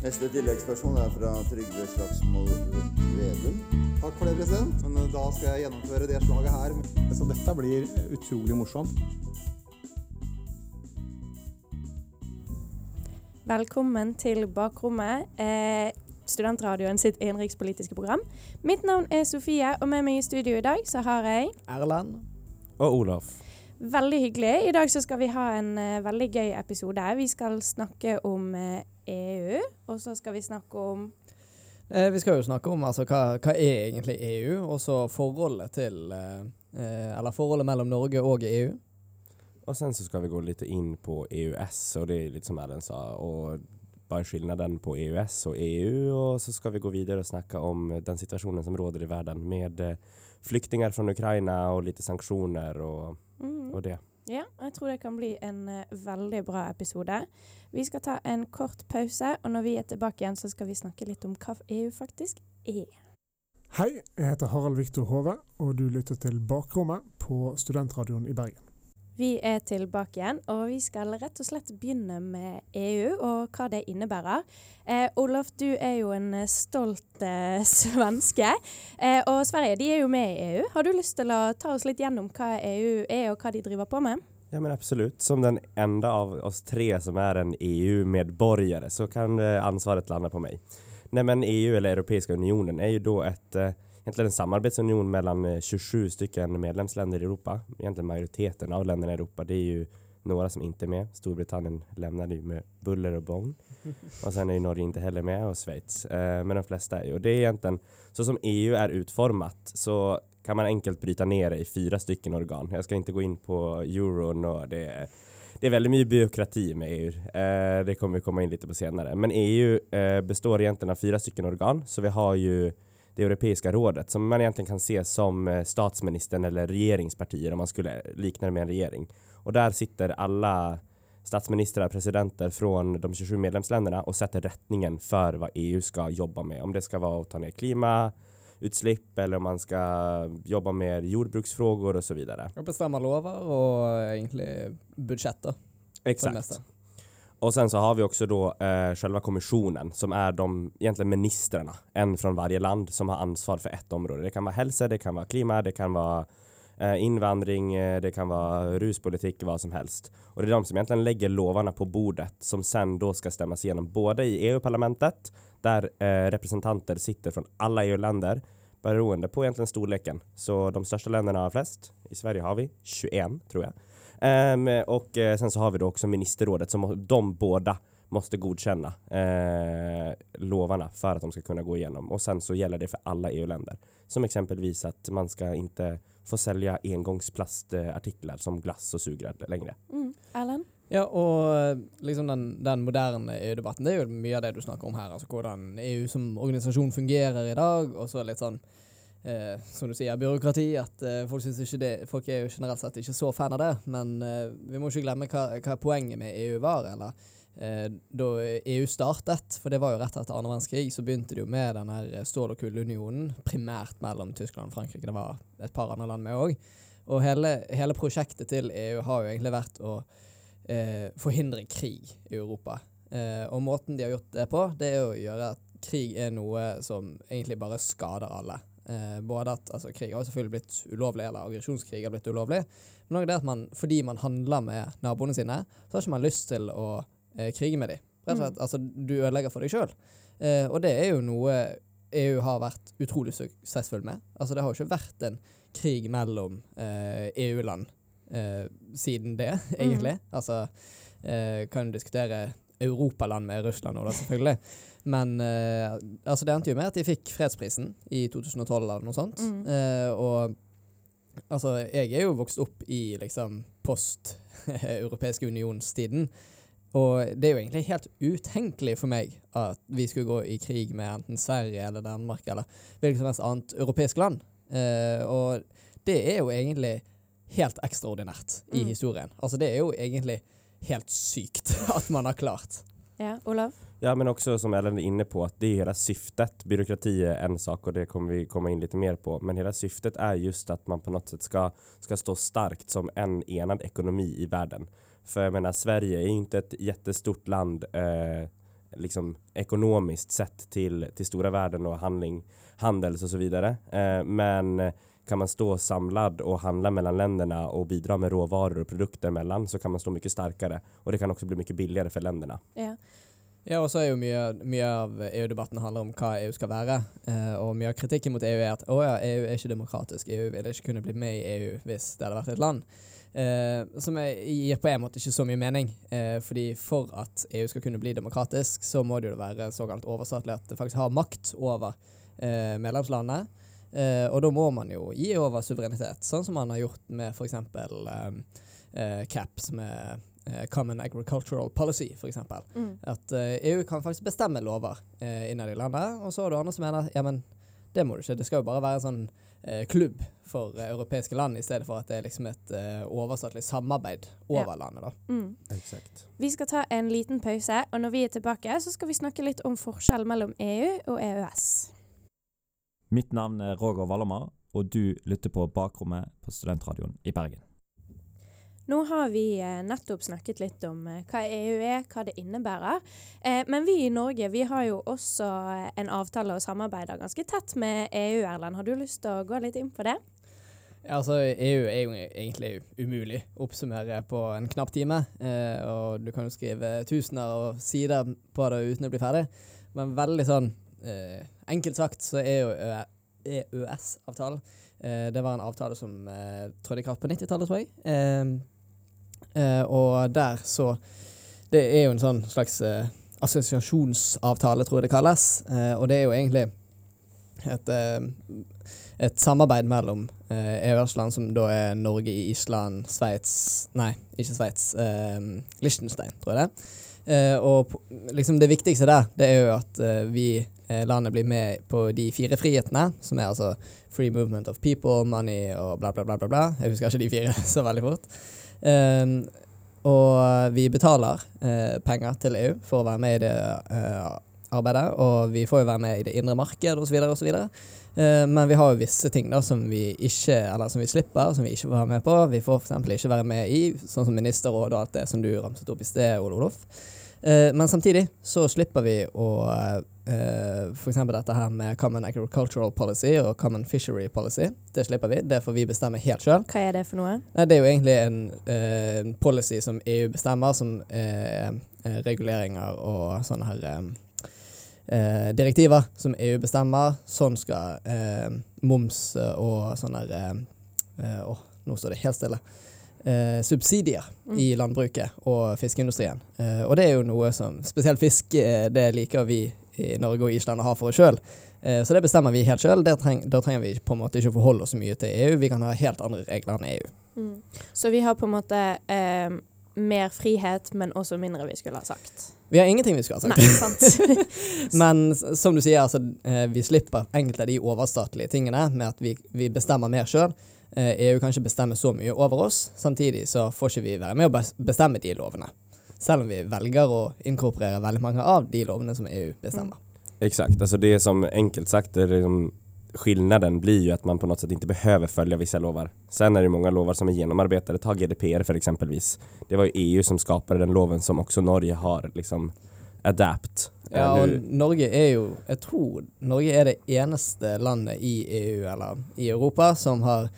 Neste tilleggsspørsmål er fra Trygve Slagsvold Vedum. Takk for det, president. Men da skal jeg gjennomføre det slaget her. Så dette blir utrolig morsomt. Velkommen til Bakrommet, eh, studentradioen sitt innenrikspolitiske program. Mitt navn er Sofie, og med meg i studio i dag så har jeg Erlend. Og Olaf. Veldig hyggelig. I dag så skal vi ha en uh, veldig gøy episode. Vi skal snakke om eh, EU, og så skal vi snakke om Eh, vi skal jo snakke om altså, hva, hva er egentlig EU, og så forholdet til eh, eh, Eller forholdet mellom Norge og EU. Og sen så skal vi gå litt inn på EUS og det er litt som Erlend sa og bare skillnaden på EUS og EU og så skal vi gå videre og snakke om den situasjonen som råder i verden med flyktninger fra Ukraina og litt sanksjoner og, mm. og det. Ja, jeg tror det kan bli en uh, veldig bra episode. Vi skal ta en kort pause, og når vi er tilbake igjen, så skal vi snakke litt om hva EU faktisk er. Hei, jeg heter Harald Viktor Hove, og du lytter til Bakrommet på Studentradioen i Bergen. Vi er tilbake igjen, og vi skal rett og slett begynne med EU og hva det innebærer. Eh, Olof, du er jo en eh, stolt eh, svenske, eh, og Sverige de er jo med i EU. Har du lyst til å ta oss litt gjennom hva EU er og hva de driver på med? Ja men absolut, som den enda av oss tre som er en EU-medborgere, så kan eh, ansvaret lande på meg. Nei, men EU eller Europeiska unionen er jo da ett, eh, egentligen en samarbetsunion mellan eh, 27 stycken medlemsländer i Europa. Egentligen majoriteten av länderna i Europa. Det är ju några som inte är med. Storbritannien lämnade ju med buller och bång. Och sen är ju Norge inte heller med och Schweiz. Eh, men de flesta är ju. Och det är egentligen, så som EU är utformat så kan man enkelt bryta ner det i fyra stycken organ. Jag ska inte gå in på euron och det det är väldigt mycket byråkrati med EU. Eh, det kommer vi komma in lite på senare. Men EU eh, består egentligen av fyra stycken organ. Så vi har ju det Europeiska rådet som man egentligen kan se som eh, statsministern eller regeringspartier om man skulle likna det med en regering. Och där sitter alla statsministrar, presidenter från de 27 medlemsländerna och sätter rättningen för vad EU ska jobba med. Om det ska vara att ta ner klimatutsläpp eller om man ska jobba med jordbruksfrågor och så vidare. Og bestämma lovar og egentlig budgetter. For det Exakt. Och sen så har vi också då eh, själva kommissionen som är de egentligen ministrarna, en från varje land som har ansvar för ett område. Det kan vara hälsa, det kan vara klimat, det kan vara eh, invandring, eh, det kan vara ruspolitik, vad som helst. Och det är de som egentligen lägger lovarna på bordet som sen då ska stämmas igenom både i EU-parlamentet där eh, representanter sitter från alla EU-länder beroende på egentligen storleken. Så de största länderna har flest. I Sverige har vi 21 tror jag. Ehm, och eh, sen så har vi då också ministerrådet som de båda måste godkänna eh, lovarna för att de ska kunna gå igenom. Och sen så gäller det för alla EU-länder. Som exempelvis att man ska inte få sälja engångsplastartiklar som glass och sugrör längre. Mm. Alan? Ja, og eh, liksom den, den moderne EU-debatten, det er jo mye av det du snakker om her. Altså hvordan EU som organisasjon fungerer i dag, og så litt sånn eh, som du sier, byråkrati. At eh, folk, det, folk er jo generelt sett ikke så fan av det. Men eh, vi må ikke glemme hva, hva poenget med EU var. eller eh, Da EU startet, for det var jo rett etter andre verdenskrig, så begynte det jo med denne stål- og kullunionen, primært mellom Tyskland og Frankrike. Det var et par andre land med òg. Og hele, hele prosjektet til EU har jo egentlig vært å eh, forhindre krig i Europa. Eh, og måten de har gjort det på, det er å gjøre at krig er noe som egentlig bare skader alle. Eh, både at altså, krig har selvfølgelig blitt ulovlig, eller aggresjonskrig har blitt ulovlig, men òg det at man, fordi man handler med naboene sine, så har ikke man lyst til å eh, krige med dem. Rett og slett, altså, du ødelegger for deg sjøl. Eh, og det er jo noe EU har vært utrolig suksessfull med. Altså, det har jo ikke vært en krig mellom eh, EU-land eh, siden det, egentlig. Altså, eh, kan jo diskutere Europaland med Russland nå, da, selvfølgelig. Men eh, altså det endte jo med at de fikk fredsprisen i 2012 eller noe sånt. Mm. Eh, og altså, jeg er jo vokst opp i liksom post-europeiske unionstiden. og det er jo egentlig helt utenkelig for meg at vi skulle gå i krig med enten Sverige eller Danmark eller hvilket som helst annet europeisk land. Eh, og det er jo egentlig helt ekstraordinært i Mm. historien. Altså det er jo egentlig helt sykt at man har klart. Ja, Olav? Ja, men också som Ellen är inne på, att det är hela syftet. Byråkrati är en sak och det kommer vi komma in lite mer på. Men hela syftet är just att man på något sätt ska, ska stå starkt som en enad ekonomi i världen. För jag menar, Sverige är ju inte ett jättestort land eh, liksom ekonomiskt sett till, till stora världen och handling, handels och så vidare. Eh, men kan man stå samlad och handla mellan länderna och bidra med råvaror och produkter mellan så kan man stå mycket starkare och det kan också bli mycket billigare för länderna. Ja. Ja, og så er jo mye, mye av EU-debatten handler om hva EU skal være. Eh, og mye av kritikken mot EU er at å ja, EU er ikke demokratisk. EU ville ikke kunne bli med i EU hvis det hadde vært et land. Eh, som gir på en måte ikke så mye mening. Eh, fordi for at EU skal kunne bli demokratisk, så må det jo være såkalt overstatlig at det faktisk har makt over eh, medlemslandene. Eh, og da må man jo gi over suverenitet, sånn som man har gjort med f.eks. Eh, eh, CAP, som er Common Agricultural Policy, f.eks. Mm. At eh, EU kan faktisk bestemme lover eh, innad i landet, og så er det andre som mener ja, men det må du ikke. Det skal jo bare være en sånn eh, klubb for eh, europeiske land, i stedet for at det er liksom et eh, overstatlig samarbeid over Ja. landet. da. Mm. Exakt. Vi skal ta en liten pause, og når vi er tilbake, så skal vi snakke litt om forskjell mellom EU og E EØS. Mitt navn er Roger Wallomar, og du lytter på Bakrommet på Studentradioen i Bergen. Nå har vi eh, nettopp snakket litt om eh, hva EU er, hva det innebærer. Eh, men vi i Norge vi har jo også en avtale og samarbeider ganske tett med EU, Erlend. Har du lyst til å gå litt inn på det? Ja, altså EU er jo egentlig umulig å oppsummere på en knapp time. Og du kan jo skrive tusener av sider på det uten å bli ferdig. Men veldig sånn enkelt sagt så er jo EØS-avtalen eh, Det var en avtale som eh, trådte i kraft på 90-tallet, tror jeg. Eh, og der så Det er jo en sånn slags eh, assosiasjonsavtale, tror jeg det kalles. Eh, og det er jo egentlig et eh, et samarbeid mellom eh, EØS-land som da er Norge, Island, Sveits Nei, ikke Sveits. Eh, Liechtenstein, tror jeg det. Eh, og liksom det viktigste der, det er jo at eh, vi eh, landet blir med på de fire frihetene, som er altså free movement of people, money og bla, bla, bla. bla, bla. Jeg husker ikke de fire så veldig fort. Eh, og vi betaler eh, penger til EU for å være med i det eh, arbeidet, og vi får jo være med i det indre marked osv. osv. Uh, men vi har jo visse ting da som vi ikke, eller som vi slipper, som vi ikke får være med på. Vi får f.eks. ikke være med i sånn som ministerrådet og alt det som du ramset opp i sted, Ole Olof. Eh, men samtidig så slipper vi å uh, f.eks. dette her med Common Agricultural Policy og Common Fishery Policy. Det slipper vi. Det får vi bestemme helt sjøl. Hva er det for noe? Det er jo egentlig en uh, policy som EU bestemmer, som eh, reguleringer og sånne her eh, eh, direktiver som EU bestemmer. Sånn skal moms og sånne her Åh, nå står det helt stille. Eh, subsidier Mm. i landbruket og fiskeindustrien. Eh, og det er jo noe som Spesielt fisk, eh, det liker vi i Norge og Island å ha for oss sjøl. Eh, så det bestemmer vi helt sjøl. Treng, trenger vi på en måte ikke forholde oss så mye til EU. Vi kan ha helt andre regler enn EU. Mm. Så vi har på en måte eh, mer frihet, men også mindre vi skulle ha sagt. Vi har ingenting vi skulle ha sagt. Nei, sant. Men som du sier, altså, eh, vi slipper enkelte av de overstatlige tingene med at vi, vi bestemmer mer sjøl. EU kan ikke bestemme så mye over oss. Samtidig så får ikke vi være med å bestemme de lovene. Selv om vi velger å inkorporere veldig mange av de lovene som EU bestemmer. Exakt, alltså det som enkelt sagt är liksom skillnaden blir ju att man på något sätt inte behöver följa vissa lovar. Sen är det många lovar som är genomarbetade, ta GDPR för exempelvis. Det var ju EU som skapade den loven som också Norge har liksom adapt. Eh, Ja, og Norge er jo Jeg tror Norge er det eneste landet i EU eller i Europa som har eh,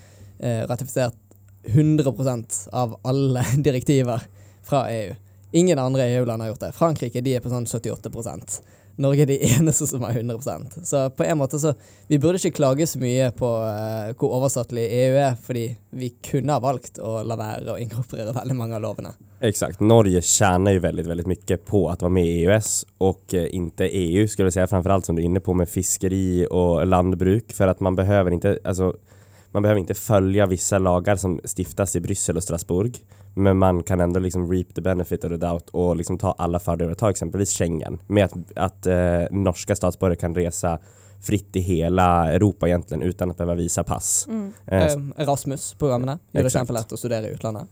ratifisert 100% av alle direktiver fra EU. Ingen andre EU-land har gjort det. Frankrike de er på sånn 78% Norge er de eneste som har 100% Så på en måte så Vi burde ikke klage så mye på eh, hvor overstatlig EU er, fordi vi kunne ha valgt å la være å inkorporere veldig mange av lovene. Exakt, Norge tjener jo veldig, veldig mye på å være med i EUS og eh, ikke EU skulle jeg si, framfor alt som du er inne på med fiskeri og landbruk for at man behøver ikke alltså man behöver inte följa vissa lagar som stiftas i Bryssel och Strasbourg. Men man kan ändå liksom reap the benefit of the doubt och liksom ta alla fördelar. Ta exempelvis Schengen med att, att eh, norska statsborgare kan resa fritt i hela Europa egentligen utan att behöva visa pass. Mm. Eh, Eh, Erasmus-programmene gjør det kjempelett å studere i utlandet.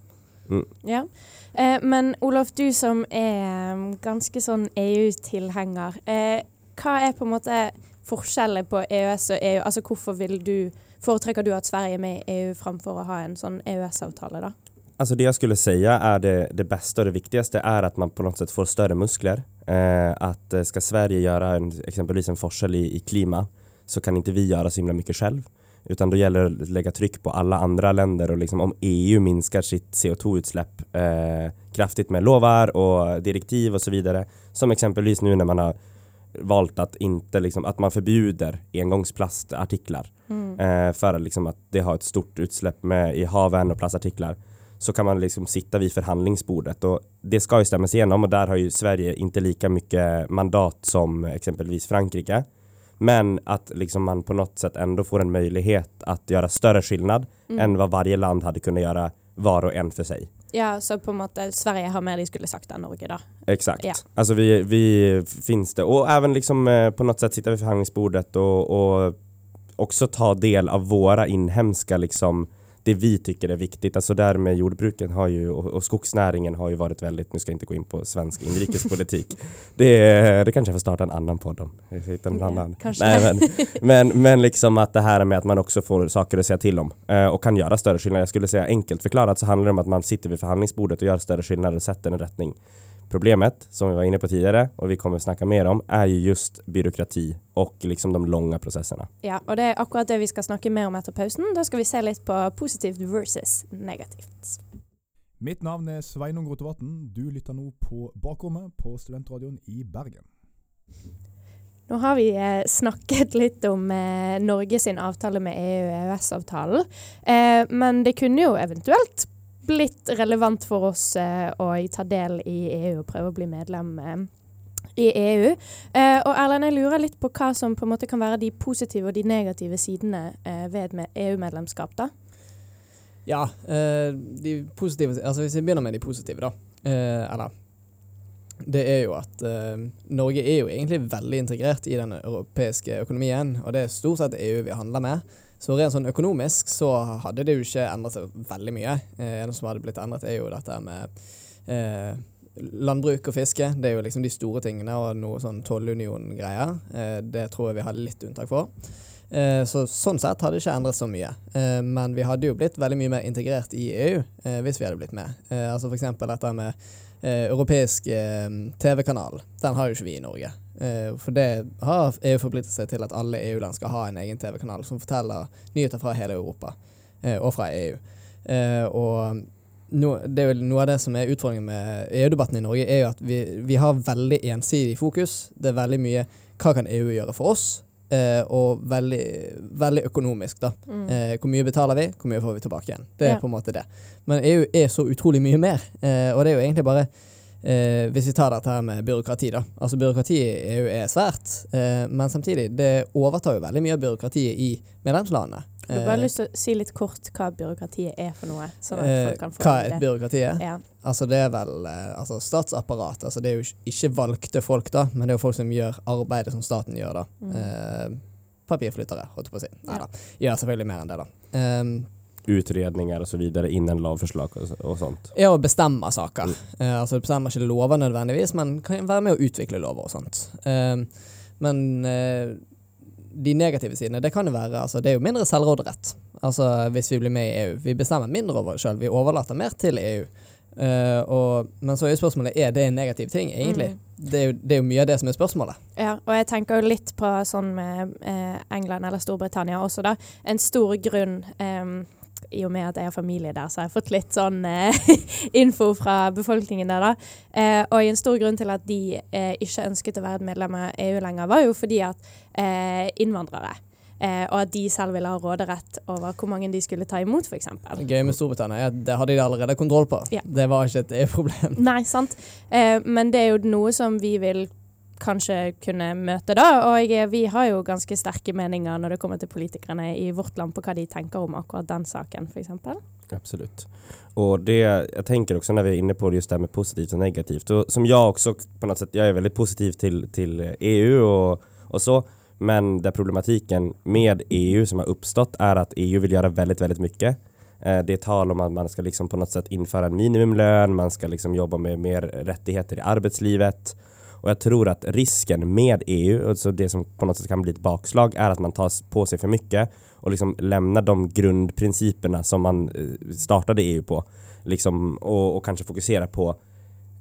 mm. Ja. Eh, men Olof, du som er mm, ganske sånn EU-tilhenger. Eh, hva er på en måte forskjellen på EØS og EU? Altså hvorfor vil du, foretrekker du at Sverige er med i EU framfor å ha en sånn EØS-avtale, da? Alltså det jag skulle säga är det, det bästa och det viktigaste är att man på något sätt får större muskler. Eh, att eh, ska Sverige göra en, exempelvis en forskel i, i klima så kan inte vi göra så himla mycket själv. Utan då gäller det att lägga tryck på alla andra länder liksom om EU minskar sitt CO2-utsläpp eh, kraftigt med lovar och direktiv och så vidare. Som exempelvis nu när man har valt att inte liksom, att man förbjuder engångsplastartiklar Mm. eh, för liksom att det har ett stort utsläpp med, i haven och plastartiklar så kan man liksom sitta vid förhandlingsbordet och det ska ju stämmas igenom och där har ju Sverige inte lika mycket mandat som exempelvis Frankrike. Men att liksom man på något sätt ändå får en möjlighet att göra större skillnad Mm. än vad varje land hade kunnat göra var och en för sig. Ja, så på en måte Sverige har mer de skulle sagt enn Norge, da. Exakt. Ja. Alltså vi, vi finns det och även liksom eh, på något sätt sitta vid förhandlingsbordet och, och också ta del av våra inhemska liksom det vi tycker är viktigt. Alltså där med jordbruket har ju och, och skogsnäringen har ju varit väldigt, nu ska jag inte gå in på svensk inrikespolitik. det, det kanske jag får starta en annan podd om. En annan. Nej, men, men, men liksom att det här med att man också får saker att säga till om eh, och kan göra större skillnad. Jag skulle säga enkelt förklarat så handlar det om att man sitter vid förhandlingsbordet och gör större skillnad och sätter en rättning. Problemet, som vi var inne på tidligere, og vi kommer snakke mer om, er jo just byråkrati og liksom de lange prosessene. Ja, og det er akkurat det vi skal snakke mer om etter pausen. Da skal vi se litt på positivt versus negativt. Mitt navn er Sveinung Rotevatn. Du lytter nå på Bakrommet på Studentradioen i Bergen. Nå har vi eh, snakket litt om eh, Norge sin avtale med EU og EØS-avtalen. Eh, men det kunne jo eventuelt blitt relevant for oss eh, å ta del i EU og prøve å bli medlem eh, i EU. Eh, og Erlend, jeg lurer litt på hva som på en måte kan være de positive og de negative sidene eh, ved EU-medlemskap. da. Ja, eh, de positive Altså hvis vi begynner med de positive, da. Eh, eller Det er jo at Norge er jo egentlig veldig integrert i den europeiske økonomien, og det er stort sett EU vi handler med. Så rent sånn økonomisk så hadde det jo ikke endret seg veldig mye. Eh, det som hadde blitt endret, er jo dette med eh, landbruk og fiske. Det er jo liksom de store tingene, og noe sånn tollunion-greier. Eh, det tror jeg vi hadde litt unntak for. Eh, Så sånn sett hadde det ikke endret så mye. Eh, Men vi hadde jo blitt veldig mye mer integrert i EU eh, hvis vi hadde blitt med. Altså for eksempel dette med europeisk TV-kanal. Den har jo ikke vi i Norge. Eh, For det har EU forpliktet seg til at alle EU-land skal ha en egen TV-kanal som forteller nyheter fra hele Europa eh, og fra EU. Eh, Og no, det er vel noe av det som er utfordringen med EU-debatten i Norge, er jo at vi, vi har veldig ensidig fokus. Det er veldig mye hva kan EU gjøre for oss? Eh, og veldig, veldig økonomisk, da. Mm. Eh, hvor mye betaler vi, hvor mye får vi tilbake igjen? Det er Ja. på en måte det. Men EU er så utrolig mye mer, eh, og det er jo egentlig bare eh, Hvis vi tar dette her med byråkrati, da. Altså byråkratiet i EU er svært, eh, men samtidig, det overtar jo veldig mye av byråkratiet i medlemslandene. Jeg har bare lyst til å si litt kort hva byråkratiet er for noe. sånn at Eh, folk kan få hva et byråkrati? er? Ja. Altså det er vel eh, altså statsapparat. Altså det er jo ikke- ikke valgte folk, da, men det er jo folk som gjør arbeidet som staten gjør, da. Mm. Eh, papirflyttere, holdt jeg på å si. Nei da. Gjør selvfølgelig mer enn det, da. Um, Utredningar og så videre innen lagförslag og och sånt. Ja, å bestemme saker. Eh, altså bestemmer ikke lover nødvendigvis, men kan være med å utvikle lover og sånt. Uh, men uh, de negative sidene, det kan jo være altså, Det er jo mindre selvråderett. Altså hvis vi blir med i EU. Vi bestemmer mindre over det sjøl. Vi overlater mer til EU. Uh, og, men så er jo spørsmålet er det en negativ ting, egentlig. Det, er jo, det er jo mye av det som er spørsmålet. Ja, og jeg tenker jo litt på sånn med eh, England eller Storbritannia også, da. En stor grunn em, I og med at jeg har familie der, så har jeg fått litt sånn eh, info fra befolkningen der, da. Eh, og en stor grunn til at de eh, ikke ønsket å være et medlem av EU lenger, var jo fordi at eh, innvandrere eh, og at de selv ville ha råderett over hvor mange de skulle ta imot, f.eks. Det gøye med Storbritannia er at det hadde de allerede kontroll på. Ja. Det var ikke et EU-problem. Nei, sant. Eh, men det er jo noe som vi vil kanskje kunne møte, da. Og vi har jo ganske sterke meninger når det kommer til politikerne i vårt land på hva de tenker om akkurat den saken, f.eks. Absolut. Og det, jeg tenker også når vi er inne på just det med positivt og negativt. og som jeg også på noe sett, jeg er veldig positiv til, til EU og, og, så. Men det problematiken med EU som har oppstått, er at EU vil gjøre veldig, veldig mycket. Eh, Det er tal om at man skal liksom på noe sett innføre en minimumlön, man skal liksom jobbe med mer rettigheter i arbetslivet. Och jag tror att risken med EU, alltså det som på något sätt kan bli ett bakslag, är att man tar på sig för mycket och liksom lämnar de grundprinciperna som man eh, startade EU på. Liksom, och, och kanske fokusera på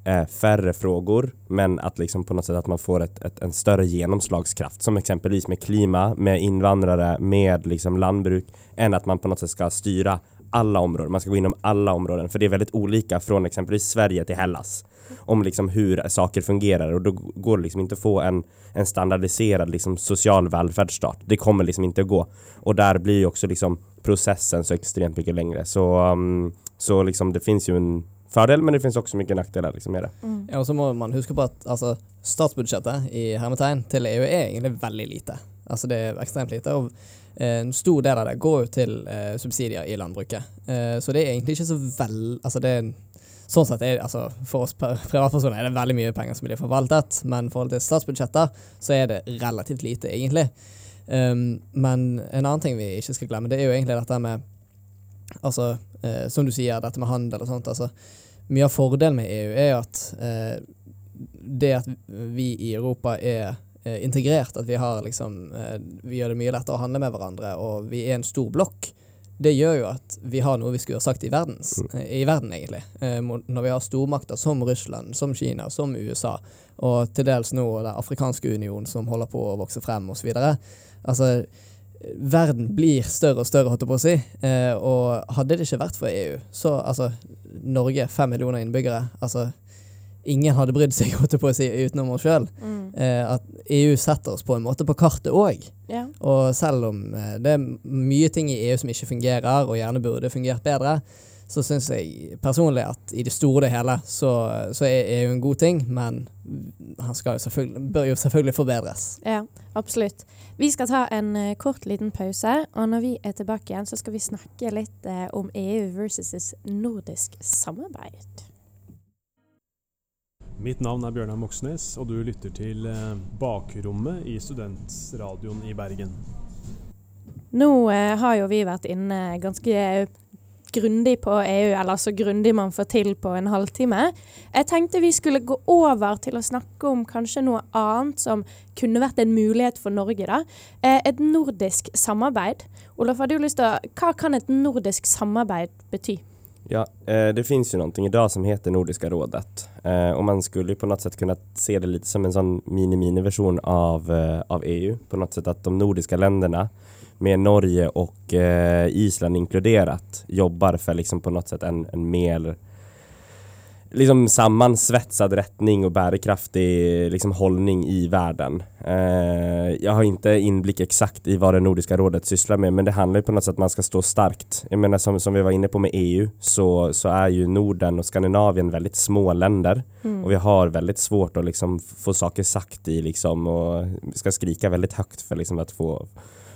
eh, färre frågor, men att liksom på något sätt att man får ett, ett, en större genomslagskraft, som exempelvis med klima, med invandrare, med liksom landbruk, än att man på något sätt ska styra alla områden. Man ska gå inom alla områden, för det är väldigt olika från exempelvis Sverige till Hellas om liksom hur saker fungerar och då går det liksom inte att få en, en standardiserad liksom social välfärdsstat. Det kommer liksom inte att gå. Och där blir ju också liksom processen så extremt mycket längre. Så, um, så liksom det finns ju en fördel men det finns også mye nackdeler liksom med det. Ja, og så må man huske på at altså, statsbudsjettet i hermetegn til EU er egentlig veldig lite. Altså det er ekstremt lite. og eh, en stor del av det går jo til eh, subsidier i landbruket. Eh, så det er egentlig ikke så vel Altså det er Sånn sett er altså For oss privatpersoner er det veldig mye penger som blir forvaltet, men i forhold til statsbudsjetter så er det relativt lite, egentlig. Um, men en annen ting vi ikke skal glemme, det er jo egentlig dette med Altså, eh, som du sier, dette med handel og sånt. altså Mye av fordelen med EU er jo at eh, det at vi i Europa er integrert, at vi har liksom eh, Vi gjør det mye lettere å handle med hverandre, og vi er en stor blokk. Det gjør jo at vi har noe vi skulle ha sagt i, verdens, eh, i verden, egentlig. Eh, når vi har stormakter som Russland, som Kina, som USA, og til dels nå Den afrikanske union som holder på å vokse frem, osv. Altså, verden blir større og større, holdt jeg på å si. Eh, og hadde det ikke vært for EU, så altså Norge, fem millioner innbyggere, altså Ingen hadde brydd seg, på å si, utenom oss sjøl. Mm. Eh, at EU setter oss på en måte på kartet òg. Ja. Og selv om eh, det er mye ting i EU som ikke fungerer, og gjerne burde fungert bedre, så syns jeg personlig at i det store og hele så, så er EU en god ting, men han jo bør jo selvfølgelig forbedres. Ja, absolutt. Vi skal ta en eh, kort liten pause, og når vi er tilbake igjen, så skal vi snakke litt eh, om EU versus nordisk samarbeid. Mitt navn er Bjørnar Moxnes, og du lytter til eh, Bakrommet i Studentradioen i Bergen. Nå eh, har jo vi vært inne ganske grundig på EU, eller så grundig man får til på en halvtime. Jeg tenkte vi skulle gå over til å snakke om kanskje noe annet som kunne vært en mulighet for Norge. da. Eh, et nordisk samarbeid. Olof, har du lyst til å, hva kan et nordisk samarbeid bety? Ja, eh, det finns ju någonting idag som heter Nordiska rådet eh, och man skulle på något sätt kunna se det lite som en sån mini-mini-version av, eh, av EU. På något sätt att de nordiska länderna med Norge och Island inkluderat jobbar för liksom på något sätt en, en mer liksom sammansvetsad rättning och bärkraftig liksom hållning i världen. Eh, jag har inte inblick exakt i vad det Nordiska rådet sysslar med men det handlar ju på något sätt att man ska stå starkt. Jag menar som, som vi var inne på med EU så, så är ju Norden och Skandinavien väldigt små länder Mm. och vi har väldigt svårt att liksom få saker sagt i liksom och vi ska skrika väldigt högt för liksom att få,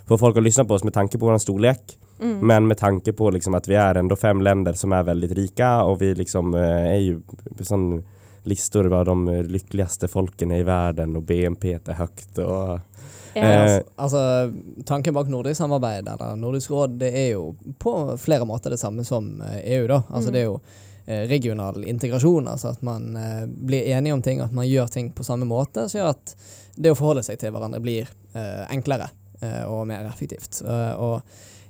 få folk att lyssna på oss med tanke på vår storlek. Mm. Men med tanke på liksom att vi är ändå fem länder som är väldigt rika och vi liksom eh, är ju på sån listor var de lykkeligste lyckligaste folken i världen och BNP är högt och Ja, eh, altså, tanken bak nordisk samarbeid, eller Nordisk råd, det er jo på flere måter det samme som eh, EU, da. Altså Mm. det er jo eh, regional integrasjon, altså at man eh, blir enige om ting, at man gjør ting på samme måte, som gjør at det å forholde seg til hverandre blir eh, enklere eh, og mer effektivt. Eh, og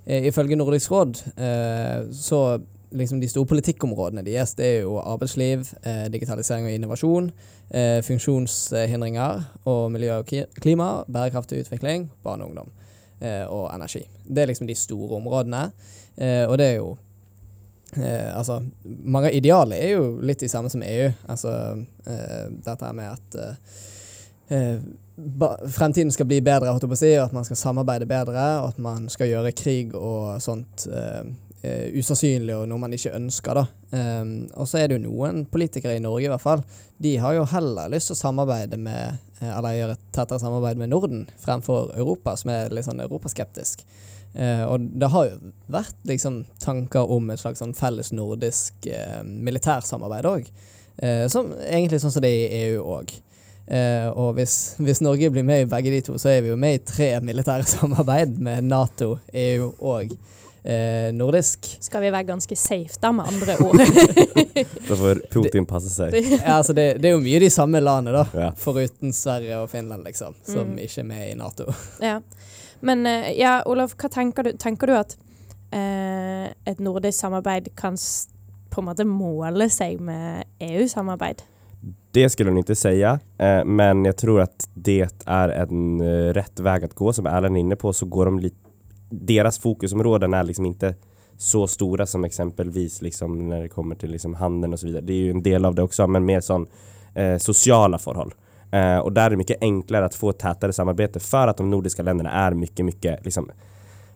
ifølge Nordisk råd eh, så liksom de store politikkområdene deres, det er jo arbeidsliv, eh, digitalisering og innovasjon, eh, funksjonshindringer og miljø og klima, bærekraftig utvikling, barn og ungdom eh, og energi. Det er liksom de store områdene, eh, og det er jo eh, altså, mange av idealene er jo litt de samme som EU. Altså eh, dette med at eh, eh, fremtiden skal bli bedre, holdt jeg på å si, og at man skal samarbeide bedre, og at man skal gjøre krig og sånt uh, uh, usannsynlig og noe man ikke ønsker. da. Um, og så er det jo noen politikere i Norge i hvert fall, de har jo heller lyst til å samarbeide med eh, eller gjøre et tettere samarbeid med Norden fremfor Europa, som er litt sånn europaskeptisk. Eh, og det har jo vært liksom tanker om et slags sånn felles nordisk eh, militærsamarbeid òg. Eh, som egentlig sånn som det er i EU òg. Eh, og hvis, hvis Norge blir med i begge de to, så er vi jo med i tre militære samarbeid med Nato, EU og eh, nordisk. Skal vi være ganske safe da, med andre ord? Da får Putin passe seg. ja, altså det, det er jo mye de samme landene, da. Ja. Foruten Sverige og Finland, liksom. Som Mm. ikke er med i Nato. Ja. Men eh, ja, Olof, hva tenker du? Tenker du at eh, et nordisk samarbeid kan på en måte måle seg med EU-samarbeid? Det skulle hon inte säga, eh, men jag tror att det är en eh, rätt väg att gå. Som Erland är inne på så går de lite... Deras fokusområden är liksom inte så stora som exempelvis liksom när det kommer till liksom handeln och så vidare. Det är ju en del av det också, men mer sån eh, sociala förhåll. Eh, och där är det mycket enklare att få tätare samarbete för att de nordiska länderna är mycket, mycket liksom,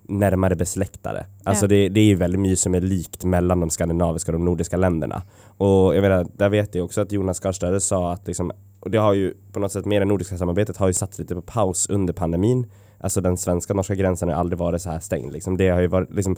närmare besläktade. Alltså Ja. det, det är ju väldigt mycket som är likt mellan de skandinaviska och de nordiska länderna. Och jag vet, där vet jag också att Jonas Garstöre sa att liksom, och det har ju på något sätt med det nordiska samarbetet har ju satt lite på paus under pandemin. Alltså den svenska norska gränsen har aldri aldrig varit så här stängd. Liksom. Det har ju varit liksom,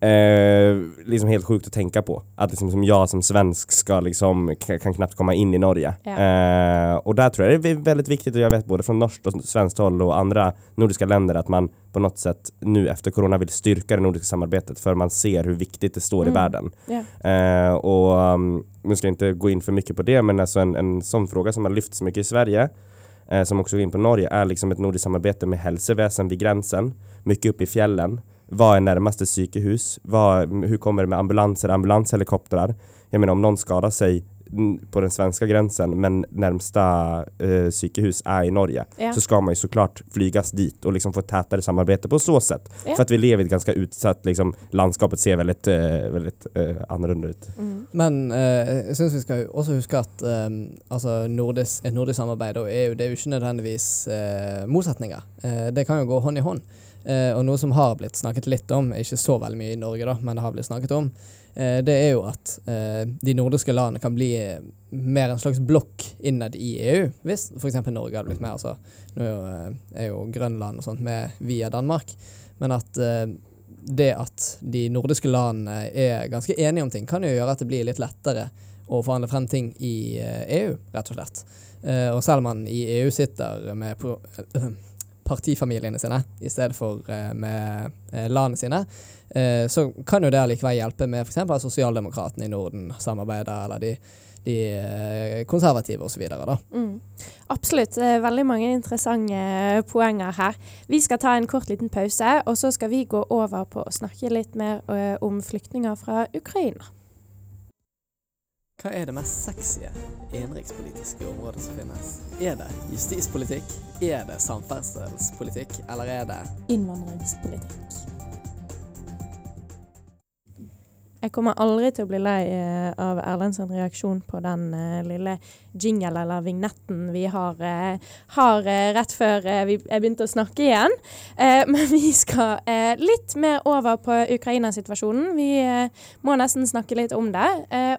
eh, liksom helt sjukt å tenke på. At liksom, som jag som svensk ska liksom, kan knappt komme inn i Norge. Ja. Eh, og der tror jeg det er veldig viktig och jag vet både fra norskt og svenskt håll och andra nordiska länder at man på något sätt nu efter corona vil styrke det nordiske samarbeidet for man ser hvor viktig det står i Mm. världen. Ja. Eh, og um, nu ska jag inte gå inn for mye på det men alltså en, en sånn fråga som har lyfts mye i Sverige eh, som også går inn på Norge er liksom et nordisk samarbeid med hälsoväsen vid grensen, mye oppe i fjällen. Vad är närmaste sykehus? Vad, hur kommer det med ambulanser, ambulanshelikoptrar? Jag menar om noen skadar sig mm, på den svenske grensen men nærmeste eh, sykehus er i Norge Ja. så skal man ju såklart flygas dit og liksom få ett tätare samarbete på så sätt. Ja. För att vi lever i et ganske utsatt, liksom, landskapet ser veldig eh, väldigt eh, annorlunda ut. Men eh, jeg syns vi skal også huske at eh, altså nordisk, et nordisk samarbeid og EU det er jo ikke nødvendigvis eh, motsetninger. Eh, det kan jo gå hånd i hånd. Eh, og noe som har blitt snakket litt om, ikke så veldig mye i Norge, da, men det har blitt snakket om, eh, det er jo at eh, de nordiske landene kan bli eh, mer en slags blokk innad i EU, hvis f.eks. Norge hadde blitt med. Altså, nå eh, er jo Grønland og sånt med via Danmark, men at eh, det at de nordiske landene er ganske enige om ting, kan jo gjøre at det blir litt lettere å forhandle frem ting i EU, rett og slett. Og selv om man i EU sitter med pro partifamiliene sine i stedet for eh, med eh, landene sine, eh, så kan jo det allikevel hjelpe med f.eks. at sosialdemokratene i Norden samarbeider, eller de, de konservative osv. Mm. Absolutt. Veldig mange interessante poenger her. Vi skal ta en kort liten pause, og så skal vi gå over på å snakke litt mer om flyktninger fra Ukraina. Hva er det mest sexy innenrikspolitiske området som finnes? Er det justispolitikk? Er det samferdselspolitikk? Eller er det Innvandringspolitikk. Jeg kommer aldri til å bli lei eh, av Erlends reaksjon på den eh, lille jingle eller vignetten vi har, eh, har rett før vi begynte å snakke igjen. Men vi skal litt mer over på Ukraina-situasjonen. Vi må nesten snakke litt om det.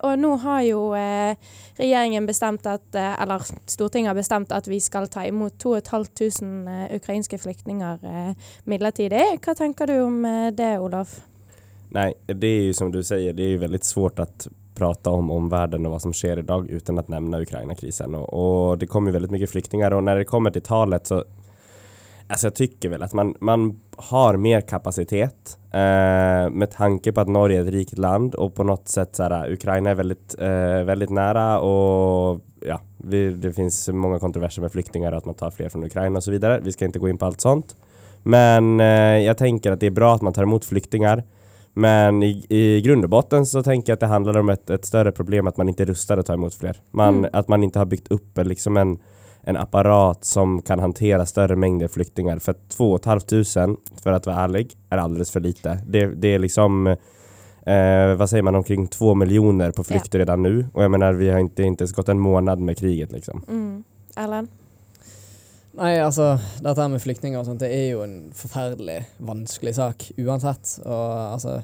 Og nå har jo regjeringen bestemt at, eller Stortinget har bestemt at vi skal ta imot 2500 eh, ukrainske flyktninger midlertidig. Hva tenker du om det, Olof? Nej, det är ju som du säger, det är väldigt svårt att prata om omvärlden och vad som sker idag utan att nämna Ukraina-krisen. Och, och det kommer väldigt mycket flyktingar och när det kommer till talet så Alltså jag tycker väl att man, man har mer kapacitet eh, med tanke på att Norge är ett rikt land och på något sätt så här, Ukraina är väldigt, eh, väldigt nära och ja, vi, det finns många kontroverser med flyktingar och att man tar fler från Ukraina och så vidare. Vi ska inte gå in på allt sånt. Men eh, jag tänker att det är bra att man tar emot flyktingar. Men i, i grund och botten så tänker jag att det handlar om ett, ett större problem att man inte är rustad att ta emot fler. Man, Mm. Att man inte har byggt upp liksom en, en apparat som kan hantera större mängder flyktingar. För 2 500 för att vara ärlig, är alldeles för lite. Det, det är liksom eh, vad säger man, omkring två miljoner på flykt redan nu. Och jag menar, vi har inte, inte ens gått en månad med kriget liksom. Mm. Erlend? Nei, altså, dette her med flyktninger og sånt, det er jo en forferdelig vanskelig sak uansett. Og altså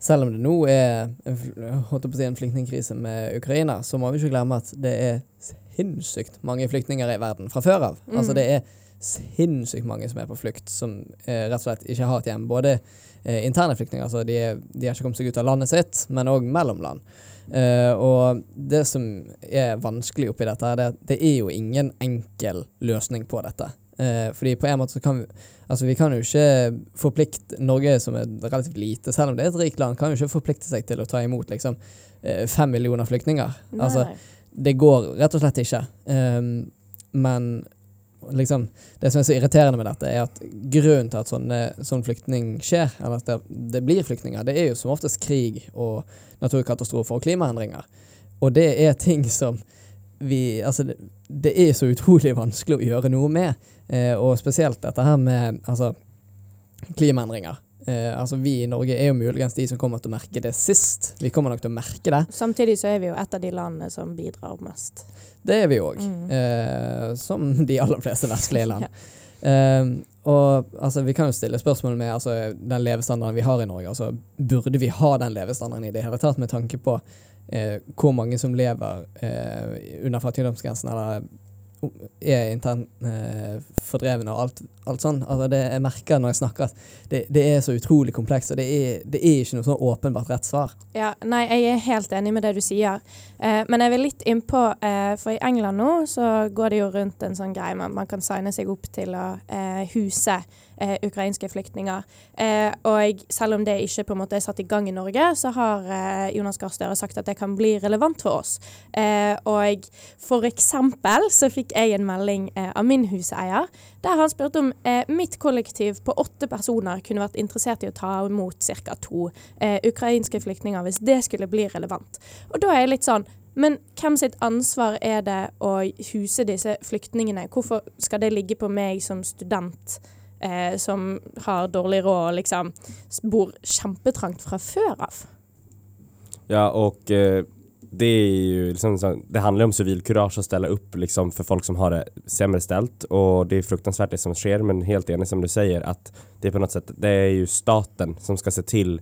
selv om det nå er en, si, en flyktningkrise med Ukraina, så må vi ikke glemme at det er sinnssykt mange flyktninger i verden fra før av. Mm. Altså det er sinnssykt mange som er på flukt, som eh, rett og slett ikke har et hjem. Både eh, interne flyktninger, altså de, de har ikke kommet seg ut av landet sitt, men òg mellom land. Eh, og det som er vanskelig oppi dette, er at det er jo ingen enkel løsning på dette. Uh, fordi på en måte så kan vi Altså vi kan jo ikke forplikte Norge som er relativt lite, selv om det er et rikt land, kan jo ikke forplikte seg til å ta imot liksom eh, fem millioner flyktninger. Nei. Altså det går rett og slett ikke. Um, men liksom, det som er så irriterende med dette, er at grunnen til at sånne, sånn flyktning skjer, eller at det, det blir flyktninger, det er jo som oftest krig og naturkatastrofer og klimaendringer. Og det er ting som vi Altså, det, det er så utrolig vanskelig å gjøre noe med. Eh, og spesielt dette her med altså, klimaendringer. Eh, altså Vi i Norge er jo muligens de som kommer til å merke det sist. Vi kommer nok til å merke det. Samtidig så er vi jo et av de landene som bidrar mest. Det er vi òg. Mm. Eh, som de aller fleste vestlige land. Eh, og altså, vi kan jo stille spørsmål med altså, den levestandarden vi har i Norge. Altså, burde vi ha den levestandarden i det hele tatt, med tanke på eh, hvor mange som lever eh, under fattigdomsgrensen, eller er internt eh, fordrevne og alt, alt sånn. Altså, det, jeg merker når jeg snakker at det, det er så utrolig komplekst, og det er, det er ikke noe sånn åpenbart rett svar. Ja, nei, jeg er helt enig med det du sier. Eh, men jeg vil litt innpå, eh, for i England nå så går det jo rundt en sånn greie at man kan signe seg opp til å eh, huse eh, ukrainske flyktninger. Eh, og selv om det ikke på en måte er satt i gang i Norge, så har eh, Jonas Gahr Støre sagt at det kan bli relevant for oss. Eh, og for eksempel så fikk jeg en melding eh, av min huseier der han spurte om eh, mitt kollektiv på åtte personer kunne vært interessert i å ta imot ca. to ukrainske flyktninger hvis det skulle bli relevant. Og da er jeg litt sånn men hvem sitt ansvar er det å huse disse flyktningene? Hvorfor skal det ligge på meg som student eh, som har dårlig råd og liksom bor kjempetrangt fra før av? Ja, og eh, det er jo liksom, så- det handler om sivilkurasje å ställa opp liksom for folk som har det sämre stelt, og det er fruktansvärt det som sker men helt enig som du sier, at det er på något sätt, det är ju staten som skal se till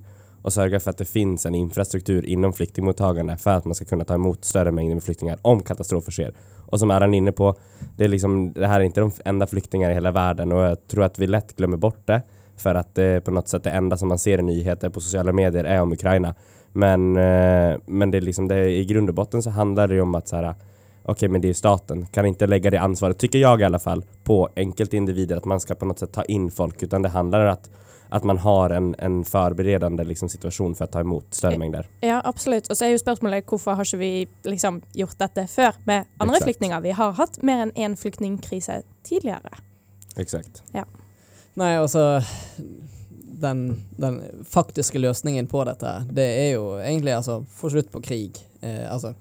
och sørge for at det finnes en infrastruktur innom flyktingmottagene for at man skal kunne ta imot større mengder med flyktingar om katastrofer sker. Og som Erlend inne på, det, er liksom, det her er ikke de enda flyktninger i hele verden, og jeg tror at vi lätt glemmer bort det For at det på noe sett det enda som man ser i nyheter på sosiale medier er om Ukraina. Men, eh, men det liksom det, i grunn og botten så handler det om at så her, OK, men det er staten, kan ikke legge det ansvaret, syns jeg i alle fall, på enkeltindivider individer att man skal på noe sätt ta in folk utan det handler om att, att man har en, en forberedende liksom, situasjon for å ta imot større mengder. Ja, absolutt. Og så er jo spørsmålet hvorfor har ikke vi liksom gjort dette før med andre Exakt. flyktninger? Vi har hatt mer enn én flyktningkrise tidligere. Exakt. Ja. Nei, altså den, den faktiske løsningen på dette, det er jo egentlig altså få slutt på krig. Eh, altså,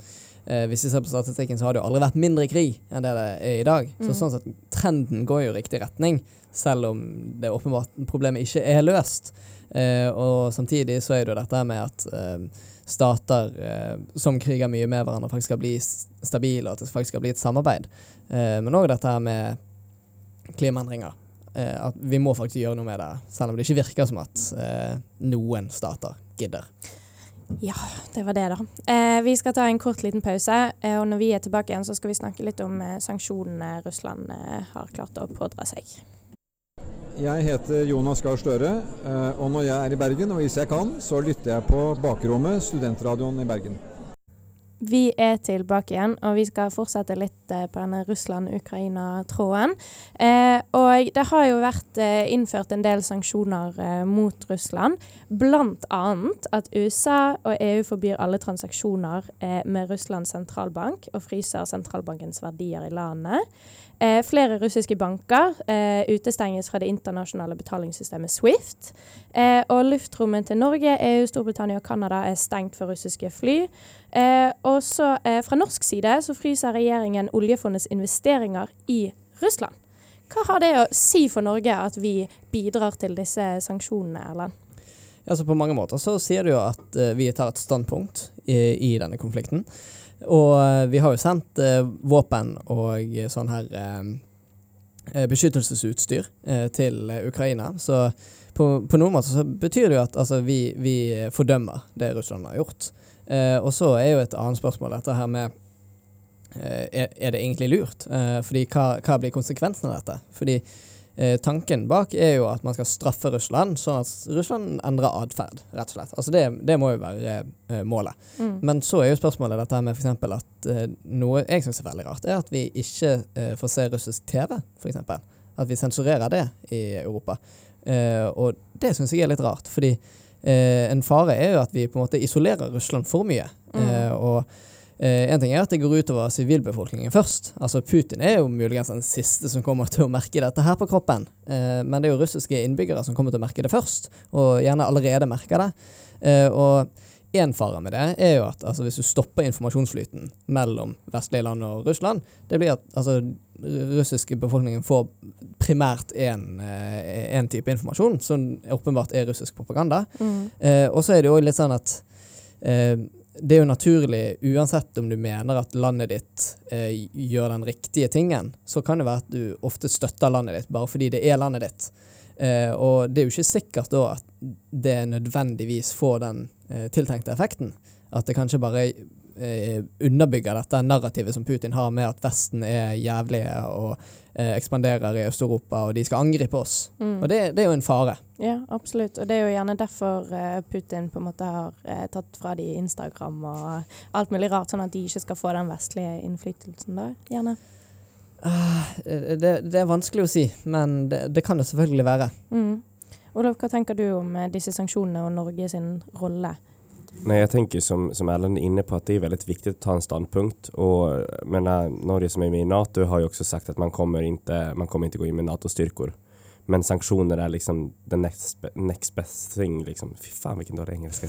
eh, hvis vi ser på statistikken, så har det jo aldri vært mindre krig enn det det er i dag. Så Mm. sånn sett, trenden går jo i riktig retning, selv om det åpenbart problemet ikke er løst. Eh, og samtidig så er det jo dette med at eh, stater eh, som kriger mye med hverandre, faktisk skal bli stabile, og at det faktisk skal bli et samarbeid. Eh, men òg dette her med klimaendringer. Eh, at vi må faktisk gjøre noe med det, selv om det ikke virker som at eh, noen stater gidder. Ja, det var det, da. Eh, vi skal ta en kort liten pause, eh, og når vi er tilbake igjen, så skal vi snakke litt om eh, sanksjonene Russland eh, har klart å pådra seg. Jeg heter Jonas Gahr Støre, eh, og når jeg er i Bergen, og hvis jeg kan, så lytter jeg på Bakrommet, studentradioen i Bergen. Vi er tilbake igjen, og vi skal fortsette litt eh, på denne Russland-Ukraina-tråden. Eh, og det har jo vært eh, innført en del sanksjoner eh, mot Russland. Annet at USA og EU forbyr alle transaksjoner eh, med Russlands sentralbank og fryser sentralbankens verdier i landet. Eh, flere russiske banker eh, utestenges fra det internasjonale betalingssystemet Swift. Eh, og luftrommet til Norge, EU, Storbritannia og Canada er stengt for russiske fly. Eh, og så eh, Fra norsk side så fryser regjeringen oljefondets investeringer i Russland. Hva har det å si for Norge at vi bidrar til disse sanksjonene, Erlend? Altså På mange måter så sier det jo at eh, vi tar et standpunkt i, i denne konflikten. Og eh, vi har jo sendt eh, våpen og sånn her eh, beskyttelsesutstyr til Ukraina. Så på, på noen måter så betyr det jo at altså, vi, vi fordømmer det Russland har gjort. Eh, og så er jo et annet spørsmål dette her med eh, er det egentlig lurt? Eh, fordi hva, hva blir konsekvensen av dette? Fordi eh, tanken bak er jo at man skal straffe Russland, sånn at Russland endrer atferd, rett og slett. Altså det, det må jo være eh, målet. Mm. Men så er jo spørsmålet dette med f.eks. at eh, noe jeg syns er veldig rart, er at vi ikke eh, får se russisk TV, f.eks. At vi sensurerer det i Europa. Eh, og det syns jeg er litt rart, fordi en fare er jo at vi på en måte isolerer Russland for mye. Mm. Og eh, en ting er at det går utover sivilbefolkningen først. Altså Putin er jo muligens den siste som kommer til å merke dette her på kroppen. Eh, men det er jo russiske innbyggere som kommer til å merke det først, og gjerne allerede merker det. Eh, og en fare med det er jo at altså, hvis du stopper informasjonsflyten mellom vestlige land og Russland, det blir at altså, russiske befolkningen får primært én type informasjon, som åpenbart er russisk propaganda. Mm. Og så er det jo litt sånn at det er jo naturlig, uansett om du mener at landet ditt eh, gjør den riktige tingen, så kan det være at du ofte støtter landet ditt bare fordi det er landet ditt. Eh, og det er jo ikke sikkert da at det nødvendigvis får den eh, tiltenkte effekten. At det kanskje bare eh, underbygger dette narrativet som Putin har med at Vesten er jævlige og eh, ekspanderer i Øst-Europa, og de skal angripe oss. Mm. Og det, det er jo en fare. Ja, absolutt. Og det er jo gjerne derfor eh, Putin på en måte har eh, tatt fra de Instagram og alt mulig rart, sånn at de ikke skal få den vestlige innflytelsen da, gjerne. Ah, det, det er vanskelig å si, men det, det kan det selvfølgelig være. Mm. Olav, hva tenker du om eh, disse sanksjonene og Norge sin rolle? Nej, jag tänker som, som Ellen är inne på att det är väldigt viktigt att ta en standpunkt. Och jag menar, Norge som är med i NATO har ju också sagt att man kommer inte, man kommer inte gå in med NATO-styrkor. Men sanktioner är liksom the next, next best thing. Liksom. Fy fan vilken dålig engelska.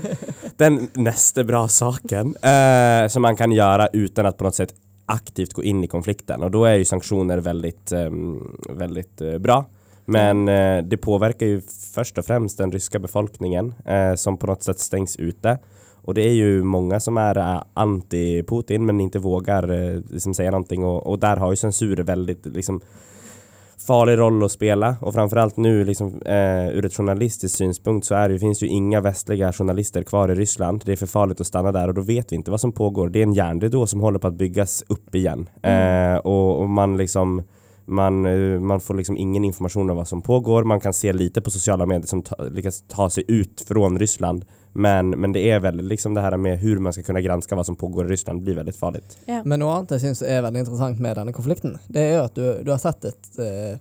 Den nästa bra saken eh, som man kan göra utan att på något sätt aktivt gå in i konflikten. Och då är ju sanktioner väldigt, um, väldigt uh, bra. Men eh, det påvirker ju först och främst den ryska befolkningen eh, som på något sätt stängs ute. Och det är ju många som är eh, anti-Putin men inte vågar eh, liksom säga någonting och, och där har ju censur väldigt liksom farlig roll att spela och framförallt nu liksom, eh, ur ett journalistiskt synpunkt så är det, finns ju inga västliga journalister kvar i Ryssland. Det är för farligt att stanna där och då vet vi inte vad som pågår. Det är en järnridå som håller på att byggas upp igen eh, och, och man liksom man, eh, man får liksom ingen information om vad som pågår. Man kan se lite på sociala medier som ta, lyckas ta sig ut från Ryssland. Men, men det er väl liksom det her med hvordan man skal kunne granske hva som pågår i Ryssland blir veldig farlig. Ja. Men noe annet jeg syns er veldig interessant med denne konflikten, det er jo at du, du har sett et eh,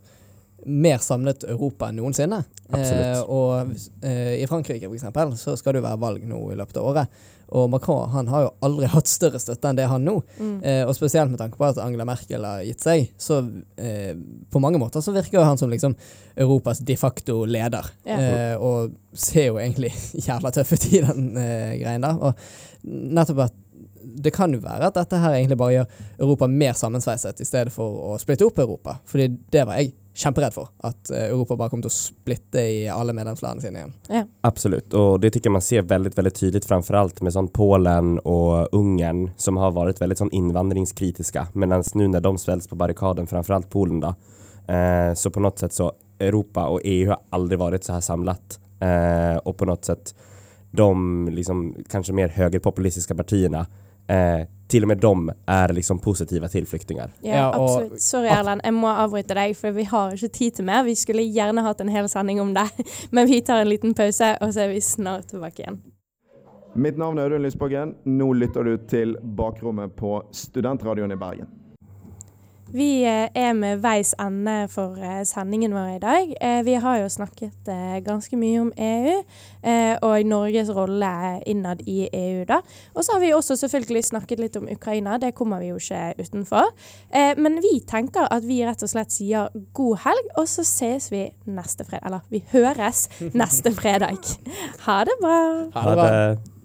mer samlet Europa enn noensinne. Eh, og eh, i Frankrike for eksempel, så skal det jo være valg nå i løpet av året. Og Macron han har jo aldri hatt større støtte enn det han nå. Mm. Eh, og spesielt med tanke på at Angela Merkel har gitt seg, så eh, på mange måter så virker han som liksom Europas de facto leder. Ja. Eh, og ser jo egentlig jævla tøff ut i den eh, greien der. Og nettopp at det kan jo være at dette her egentlig bare gjør Europa mer sammensveiset i stedet for å splitte opp Europa. Fordi det var jeg kjemperedd for. At eh, Europa bare kommer til å splitte i alle medlemslandene sine igjen. Ja. Absolut, og det tycker jeg man ser veldig veldig tydelig framfor alt med sånn Polen og Ungern som har vært veldig sånn innvandringskritiske. Medan nu når de ställs på barrikaden, framfor alt Polen da, eh, så på noe sett så Europa og EU har aldri vært så her samlet. Eh, og på noe sett de liksom kanskje mer høyrepopulistiske partierna, eh, til og med de er liksom positiva til flyktninger. Ja, Ja, absolutt. Sorry, Erlend, jeg må avbryte deg, for vi har ikke tid til mer. Vi skulle gjerne hatt en hel sending om det, men vi tar en liten pause, og så er vi snart tilbake igjen. Mitt navn er Audun Lysbakken. Nå lytter du til Bakrommet på Studentradioen i Bergen. Vi eh, er med veis ende for eh, sendingen vår i dag. Eh, Vi har jo snakket ganske mye om EU eh, og Norges rolle innad i EU. da. Og så har vi også selvfølgelig snakket litt om Ukraina, det kommer vi jo ikke utenfor. Eh, Men vi tenker at vi rett og slett sier god helg, og så ses vi neste fredag. Eller vi høres neste fredag. Ha det bra! Ha det bra. Ha det.